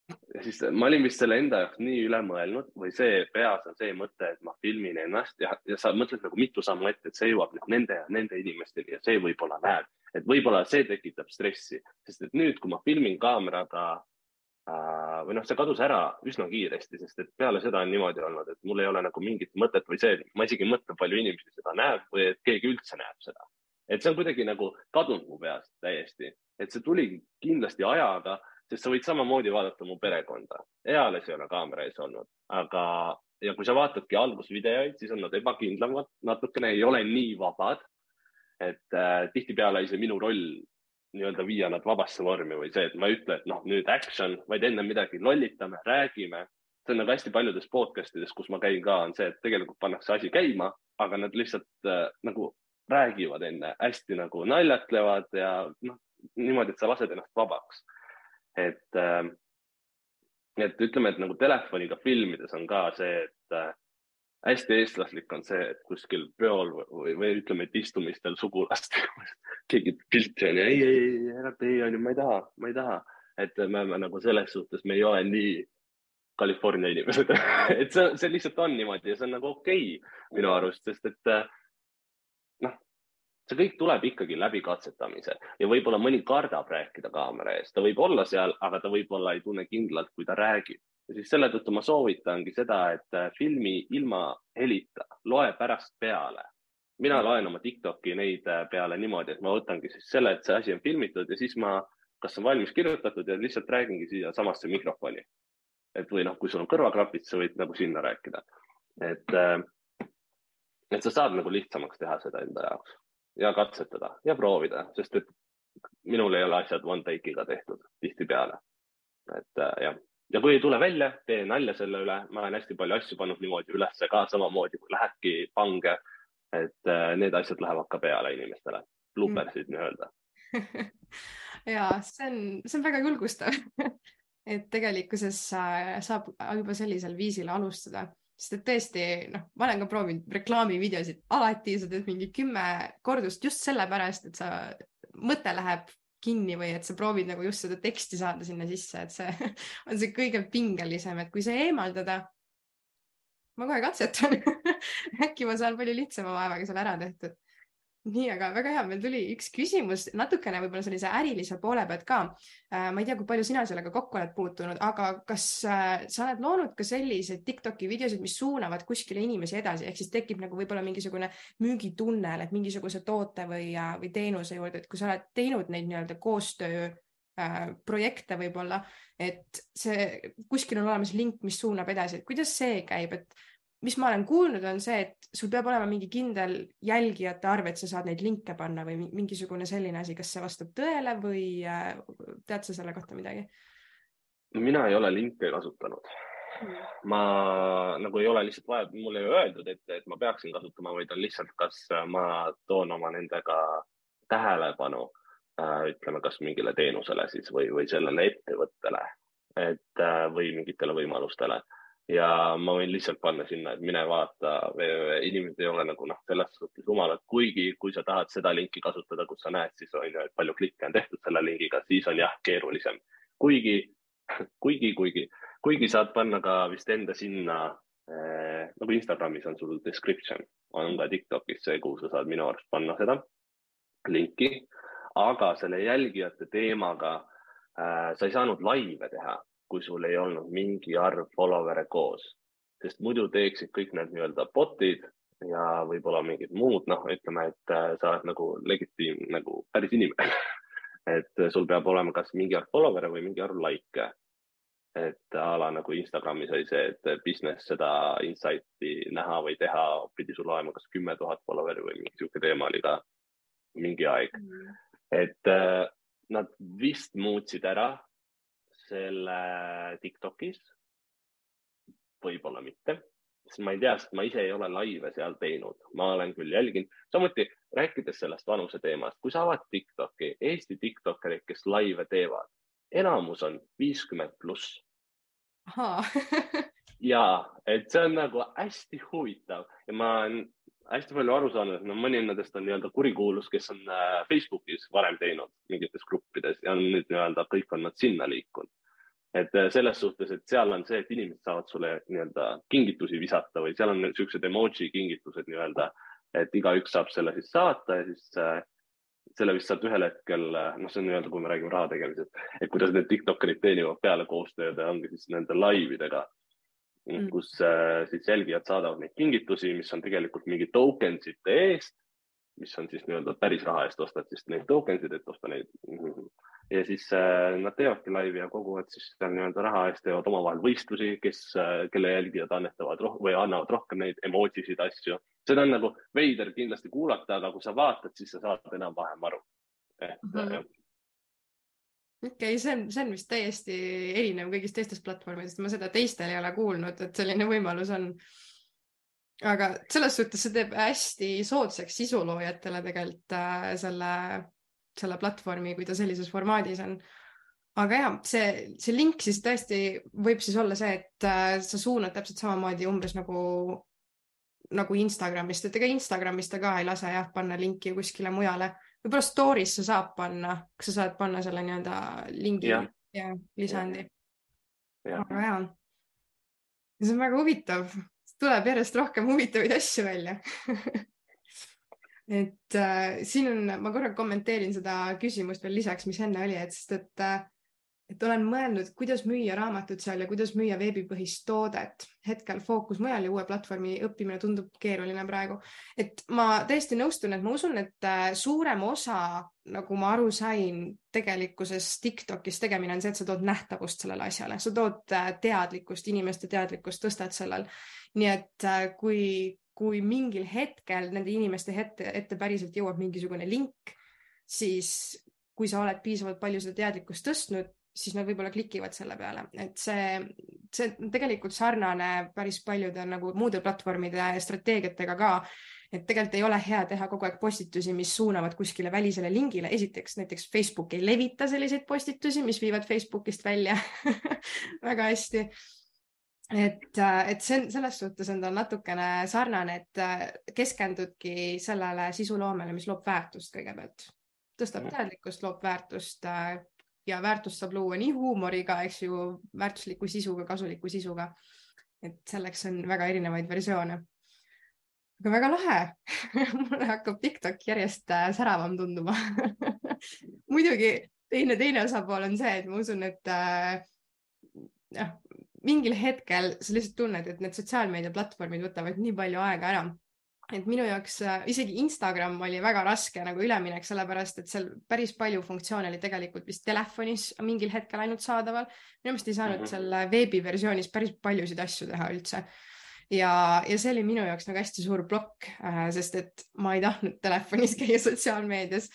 ja siis ma olin vist selle enda jaoks nii üle mõelnud või see peas on see mõte, et ma filmin ennast ja, ja sa mõtled nagu mitu sammu ette, et see jõuab nüüd nende ja nende inimesteni ja see võib-olla näeb, et võib-olla see tekitab stressi, sest et nüüd, kui ma filmin kaameraga äh, või noh, see kadus ära üsna kiiresti, sest et peale seda on niimoodi olnud, et mul ei ole nagu mingit mõtet või see, ma isegi ei mõtle, palju inimesi seda näeb või et keegi üldse näeb seda. Et see on kuidagi nagu kadunud mu peast täiesti, et see tuligi kindlasti ajaga, sest sa võid samamoodi vaadata mu perekonda. eales ei ole kaamera ees olnud, aga, ja kui sa vaatadki algusvideoid, siis on nad ebakindlamad, natukene ei ole nii vabad. et äh, tihtipeale see minu roll nii-öelda viia nad vabasse vormi või see, et ma ei ütle, et noh, nüüd action, vaid enne midagi lollitame, räägime. see on nagu hästi paljudes podcast ides, kus ma käin ka, on see, et tegelikult pannakse asi käima, aga nad lihtsalt äh, nagu räägivad enne, hästi nagu naljatlevad ja noh, niimoodi, et sa lased ennast vabaks. Et äh,, et ütleme, et nagu telefoniga filmides on ka see, et äh, hästi eestlaslik on see, et kuskil peol või, või ütleme, et istumistel sugulastega keegi pilti on ja ei, ei, ei, ära tee, onju, ma ei taha, ma ei taha. et me oleme nagu selles suhtes, me ei ole nii California inimesed et see, see lihtsalt on niimoodi ja see on nagu okei okay, minu arust, sest et äh, see kõik tuleb ikkagi läbi katsetamise ja võib-olla mõni kardab rääkida kaamera ees, ta võib olla seal, aga ta võib-olla ei tunne kindlalt, kui ta räägib. ja siis selle tõttu ma soovitangi seda, et äh, filmi ilma helita, loe pärast peale. mina loen oma Tiktoki neid äh, peale niimoodi, et ma võtangi siis selle, et see asi on filmitud ja siis ma, kas on valmis kirjutatud ja lihtsalt räägingi siia samasse mikrofoni. et või noh, kui sul on kõrvaklapid, sa võid nagu sinna rääkida. et, äh, et sa saad nagu lihtsamaks teha seda enda jaoks ja katsetada ja proovida, sest et minul ei ole asjad one take'iga tehtud tihtipeale. et äh, jah, ja kui ei tule välja, tee nalja selle üle, ma olen hästi palju asju pannud niimoodi ülesse ka samamoodi, kui lähebki pange. et äh, need asjad lähevad ka peale inimestele, bloopersid mm. nii-öelda ja see on, see on väga julgustav et tegelikkuses äh, saab juba sellisel viisil alustada sest et tõesti, noh, ma olen ka proovinud reklaamivideosid, alati sa teed mingi kümme kordust just sellepärast, et sa, mõte läheb kinni või et sa proovid nagu just seda teksti saada sinna sisse, et see on see kõige pingelisem, et kui see eemaldada, ma kohe katsetan äkki ma saan palju lihtsama vaevaga selle ära tehtud nii, aga väga hea, meil tuli üks küsimus natukene võib-olla sellise ärilise poole pealt ka. Äh, ma ei tea, kui palju sina sellega kokku oled puutunud, aga kas äh, sa oled loonud ka selliseid Tiktoki videosid, mis suunavad kuskile inimesi edasi, ehk siis tekib nagu võib-olla mingisugune müügitunnel, et mingisuguse toote või, äh, või teenuse juurde, et kui sa oled teinud neid nii-öelda koostöö projekte võib-olla, et see kuskil on olemas link, mis suunab edasi, et kuidas see käib, et mis ma olen kuulnud, on see, et sul peab olema mingi kindel jälgijate arv, et sa saad neid linke panna või mingisugune selline asi, kas see vastab tõele või äh, tead sa selle kohta midagi? mina ei ole linke kasutanud. Mm.. ma nagu ei ole lihtsalt vaja, mulle ei öeldud, et, et ma peaksin kasutama, vaid on lihtsalt, kas ma toon oma nendega tähelepanu äh,, ütleme, kas mingile teenusele siis või, või sellele ettevõttele, et äh, või mingitele võimalustele ja ma võin lihtsalt panna sinna, et mine vaata, inimesed ei ole nagu noh, selles suhtes rumalad, kuigi kui sa tahad seda linki kasutada, kus sa näed, siis on ju, et palju klikke on tehtud selle lingiga, siis on jah, keerulisem. kuigi, kuigi, kuigi, kuigi saad panna ka vist enda sinna eh, nagu Instagramis on sul description, on ka Tiktokis see, kuhu sa saad minu arust panna seda linki, aga selle jälgijate teemaga äh, sa ei saanud laive teha kui sul ei olnud mingi arv follower'e koos, sest muidu teeksid kõik need nii-öelda bot'id ja võib-olla mingid muud, noh, ütleme, et äh, sa oled nagu legitiim, nagu päris inimene et sul peab olema kas mingi arv follower'e või mingi arv like'e. et a la nagu Instagramis oli see, et business seda insight'i näha või teha, pidi sul olema kas kümme tuhat follower'i või mingi sihuke teema oli ka mingi aeg mm. et äh, nad vist muutsid ära selle Tiktokis. võib-olla mitte, sest ma ei tea, sest ma ise ei ole laive seal teinud, ma olen küll jälginud, samuti rääkides sellest vanuse teemast, kui sa avad Tiktoki, Eesti Tiktokerid, kes laive teevad, enamus on viiskümmend pluss. Ja et see on nagu hästi huvitav ja ma hästi palju aru saanud, et no mõni nendest on nii-öelda kurikuulus, kes on äh, Facebookis varem teinud mingites gruppides ja nüüd nii-öelda kõik on nad sinna liikunud. Et äh, selles suhtes, et seal on see, et inimesed saavad sulle nii-öelda kingitusi visata või seal on niisugused emoji kingitused nii-öelda, et igaüks saab selle siis saata ja siis äh, selle vist saab ühel hetkel, äh, noh, see on nii-öelda, kui me räägime raha tegemisest, et kuidas need Tiktokerid teenivad peale koostööd ja ongi siis nende laividega mm., kus äh, siis jälgijad saadavad neid kingitusi, mis on tegelikult mingi tokensite eest mis on siis nii-öelda päris raha eest ostad siis neid token sid, et osta neid. Ja siis äh, nad teevadki laivi ja koguvad siis seal nii-öelda raha eest, teevad omavahel võistlusi, kes äh,, kelle jälgijad annetavad roh või annavad rohkem neid emoji sid, asju. seda on nagu veider kindlasti kuulata, aga kui sa vaatad, siis sa saad enam-vähem aru. et mm -hmm. okei okay,, see on, see on vist täiesti erinev kõigist teistest platvormidest, ma seda teistel ei ole kuulnud, et selline võimalus on aga selles suhtes see teeb hästi soodsaks sisuloojatele tegelikult äh, selle, selle platvormi, kui ta sellises formaadis on. aga ja see, see link siis tõesti võib siis olla see, et äh, sa suunad täpselt samamoodi umbes nagu, nagu Instagramist, et ega Instagramist ta ka ei lase jah panna linki kuskile mujale. võib-olla story'sse saab panna, kas sa saad panna selle nii-öelda lingi ja, ja lisandi. aga ja, see on väga huvitav tuleb järjest rohkem huvitavaid asju välja et äh, siin on, ma korra kommenteerin seda küsimust veel lisaks, mis enne oli, et sest et äh, et olen mõelnud, kuidas müüa raamatut seal ja kuidas müüa veebipõhist toodet. hetkel fookus mujal ja uue platvormi õppimine tundub keeruline praegu. et ma täiesti nõustun, et ma usun, et äh, suurem osa, nagu ma aru sain, tegelikkuses Tiktokis tegemine on see, et sa tood nähtavust sellele asjale, sa tood äh, teadlikkust, inimeste teadlikkust tõstad sellel. nii et äh, kui, kui mingil hetkel nende inimeste ette, ette päriselt jõuab mingisugune link, siis kui sa oled piisavalt palju seda teadlikkust tõstnud, siis nad võib-olla klikivad selle peale, et see, see tegelikult sarnane päris paljude nagu muude platvormide strateegiatega ka. et tegelikult ei ole hea teha kogu aeg postitusi, mis suunavad kuskile välisele lingile. esiteks näiteks Facebook ei levita selliseid postitusi, mis viivad Facebookist välja väga hästi et, et see on selles suhtes on ta natukene sarnane, et keskendudki sellele sisuloomele, mis loob väärtust kõigepealt, tõstab teadlikkust, loob väärtust, ja väärtust saab luua nii huumoriga, eks ju, väärtusliku sisuga, kasuliku sisuga. et selleks on väga erinevaid versioone. aga väga lahe mulle hakkab TikTok järjest äh, säravam tunduma muidugi teine, teine osapool on see, et ma usun, et äh, jah, mingil hetkel sa lihtsalt tunned, et need sotsiaalmeediaplatvormid võtavad nii palju aega ära et minu jaoks äh, isegi Instagram oli väga raske nagu üleminek, sellepärast et seal päris palju funktsioone oli tegelikult vist telefonis mingil hetkel ainult saadaval. minu meelest ei saanud mm -hmm. seal veebiversioonis päris paljusid asju teha üldse. ja, ja see oli minu jaoks nagu hästi suur plokk äh,, sest et ma ei tahtnud telefonis käia sotsiaalmeedias.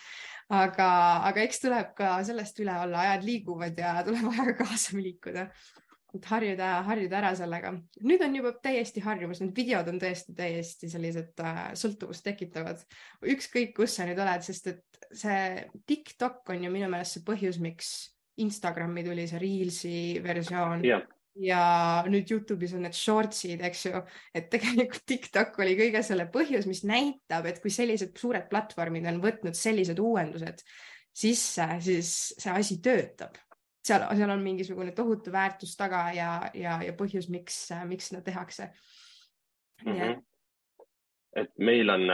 aga, aga eks tuleb ka sellest üle olla, ajad liiguvad ja tuleb ajaga kaasa liikuda et harjuda, harjuda ära sellega. nüüd on juba täiesti harjumus, need videod on tõesti täiesti sellised äh, sõltuvust tekitavad. ükskõik, kus sa nüüd oled, sest et see TikTok on ju minu meelest see põhjus, miks Instagrami tuli see Reelsi versioon yeah. ja nüüd Youtube'is on need shortsid, eks ju, et tegelikult TikTok oli kõige selle põhjus, mis näitab, et kui sellised suured platvormid on võtnud sellised uuendused sisse, siis see asi töötab seal, seal on mingisugune tohutu väärtus taga ja, ja, ja põhjus, miks, miks seda tehakse mm. -hmm. et meil on,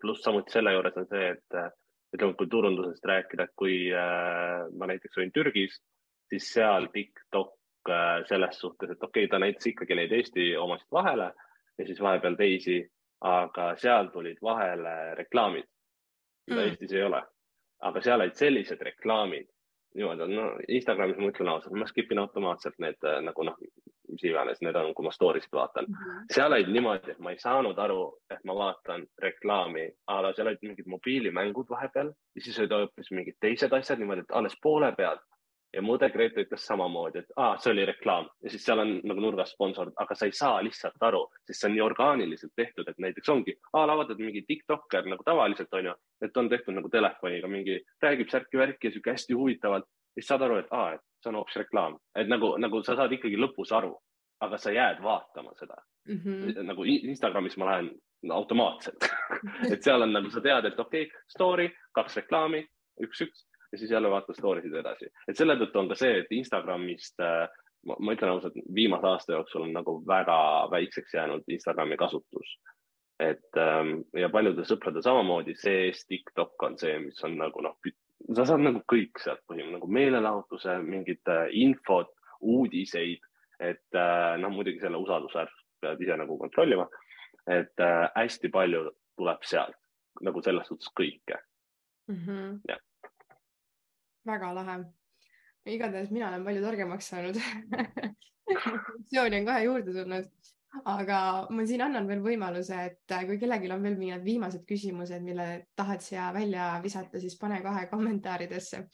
pluss samuti selle juures on see, et ütleme, kui turundusest rääkida, et kui äh, ma näiteks olin Türgis, siis seal TikTok äh, selles suhtes, et okei okay,, ta näitas ikkagi neid Eesti omasid vahele ja siis vahepeal teisi, aga seal tulid vahele reklaamid, mida mm. Eestis ei ole. aga seal olid sellised reklaamid, niimoodi on, no Instagramis ma ütlen ausalt, ma skip in automaatselt need äh, nagu noh, mis iganes need on, kui ma story sid vaatan mm. -hmm. seal olid niimoodi, et ma ei saanud aru, et ma vaatan reklaami, aga seal olid mingid mobiilimängud vahepeal ja siis olid hoopis mingid teised asjad niimoodi, et alles poole pealt ja mu õde Grete ütles samamoodi, et aa, see oli reklaam ja siis seal on nagu nurgas sponsor, aga sa ei saa lihtsalt aru, sest see on nii orgaaniliselt tehtud, et näiteks ongi, aa, vaatad mingi Tiktokker nagu tavaliselt on ju, et on tehtud nagu telefoniga mingi, räägib särki-värki ja sihuke hästi huvitavalt. siis saad aru, et aa, et see on hoopis reklaam, et nagu, nagu sa saad ikkagi lõpus aru, aga sa jääd vaatama seda mm. -hmm. nagu Instagramis ma lähen automaatselt et seal on nagu sa tead, et okei okay,, story, kaks reklaami, üks-üks ja siis jälle vaatad story sid edasi. et selle tõttu on ka see, et Instagramist äh, ma, ma ütlen ausalt, viimase aasta jooksul on nagu väga väikseks jäänud Instagrami kasutus. et ähm, ja paljudel sõpradel samamoodi, see-eest TikTok on see, mis on nagu noh, sa saad nagu kõik sealt põhimõtteliselt nagu meelelahutuse, mingit äh, infot, uudiseid, et äh, noh, muidugi selle usaldusväärsust pead ise nagu kontrollima. et äh, hästi palju tuleb sealt nagu selles suhtes kõike mm. -hmm. Jah. Väga lahe. igatahes mina olen palju targemaks saanud funktsiooni on kohe juurde tulnud, aga ma siin annan veel võimaluse, et kui kellelgi on veel mingid viimased küsimused, mille tahad siia välja visata, siis pane kohe kommentaaridesse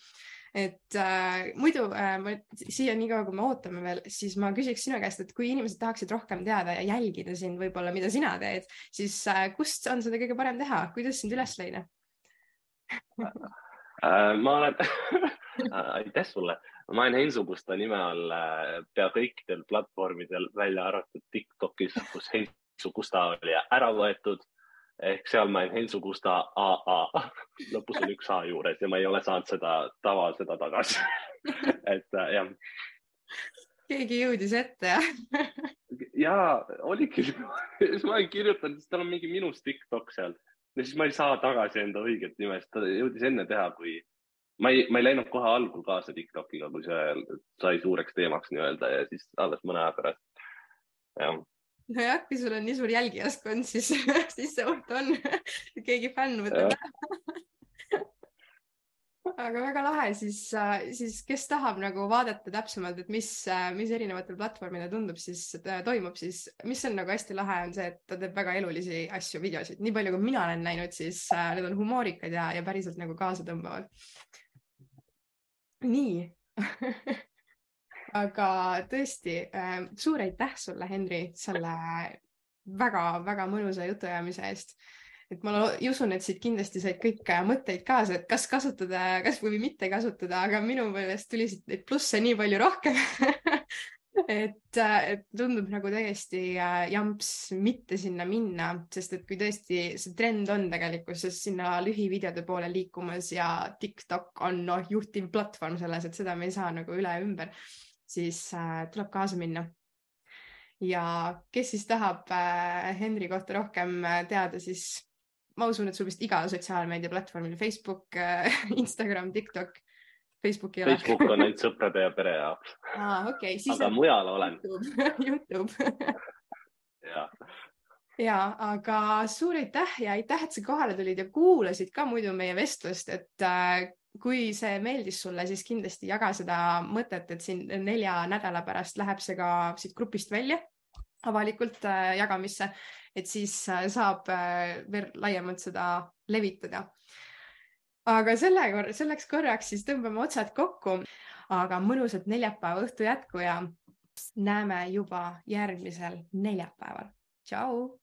et äh, muidu äh, ma siia niikaua, kui me ootame veel, siis ma küsiks sinu käest, et kui inimesed tahaksid rohkem teada ja jälgida sind võib-olla, mida sina teed, siis äh, kust on seda kõige parem teha, kuidas sind üles leida äh,? ma olen aitäh sulle, ma olen Hensu Kusta nime all äh, pea kõikidel platvormidel, välja arvatud Tiktokis, kus Hensu Kusta oli ära võetud. Ehk seal ma olen Hensu Kusta AA, lõpus on üks A juures ja ma ei ole saanud seda tava, seda tagasi. Et äh, jah. keegi jõudis ette jah? Ja oligi, siis ma olen kirjutanud, siis tal on mingi minust TikTok seal ja siis ma ei saa tagasi enda õiget nime, sest ta jõudis enne teha, kui ma ei, ma ei läinud kohe algul kaasa TikTokiga, kui see sai suureks teemaks nii-öelda ja siis alles mõne aja pärast. jah. Nojah, kui sul on nii suur jälgijaskond, siis, siis see oht on, keegi fänn võtab aga väga lahe, siis, siis kes tahab nagu vaadata täpsemalt, et mis, mis erinevatel platvormidel tundub, siis toimub, siis mis on nagu hästi lahe, on see, et ta teeb väga elulisi asju, videosid, nii palju, kui mina olen näinud, siis äh, need on humoorikad ja, ja päriselt nagu kaasatõmbavad. nii aga tõesti äh, suur aitäh sulle, Henri, selle väga-väga mõnusa jutuajamise eest. Et ma usun, et siit kindlasti said kõik äh, mõtteid kaasa, et kas kasutada, kas või mitte kasutada, aga minu meelest tuli siit neid plusse nii palju rohkem et, äh, et tundub nagu täiesti jamps mitte sinna minna, sest et kui tõesti see trend on tegelikkuses sinna lühivideode poole liikumas ja TikTok on noh, juhtiv platvorm selles, et seda me ei saa nagu üle ümber siis äh, tuleb kaasa minna. ja kes siis tahab äh, Henri kohta rohkem äh, teada, siis ma usun, et sul vist igal sotsiaalmeediaplatvormil Facebook äh,, Instagram, TikTok, Facebook ei ole. Facebook on ainult sõprade ja pere jaoks ah,. Okay, siis aga on... mujal olen. Youtube ja ja, aga suur aitäh ja aitäh, et sa kohale tulid ja kuulasid ka muidu meie vestlust, et äh, kui see meeldis sulle, siis kindlasti jaga seda mõtet, et siin nelja nädala pärast läheb see ka siit grupist välja avalikult äh, jagamisse, et siis äh, saab äh, veel laiemalt seda levitada. aga selle, selleks korraks siis tõmbame otsad kokku, aga mõnusat neljapäeva õhtu jätku ja näeme juba järgmisel neljapäeval. tšau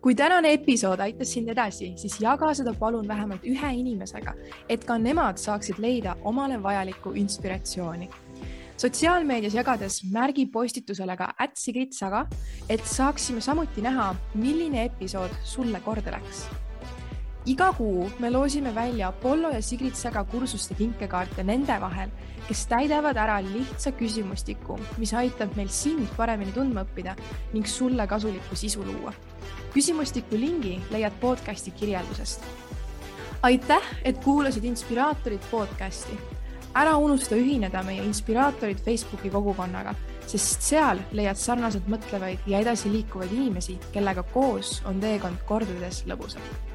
kui tänane episood aitas sind edasi, siis jaga seda palun vähemalt ühe inimesega, et ka nemad saaksid leida omale vajalikku inspiratsiooni. Sotsiaalmeedias jagades märgi postitusele ka ätsigritsaga, et saaksime samuti näha, milline episood sulle korda läks iga kuu me loosime välja Apollo ja Sigrid Säga kursuste kinkekaarte nende vahel, kes täidavad ära lihtsa küsimustiku, mis aitab meil sind paremini tundma õppida ning sulle kasulikku sisu luua küsimustiku lingi leiad podcasti kirjeldusest. aitäh, et kuulasid Inspiraatorid podcasti. Ära unusta ühineda meie Inspiraatorid Facebooki kogukonnaga, sest seal leiad sarnaselt mõtlevaid ja edasiliikuvaid inimesi, kellega koos on teekond kordades lõbusam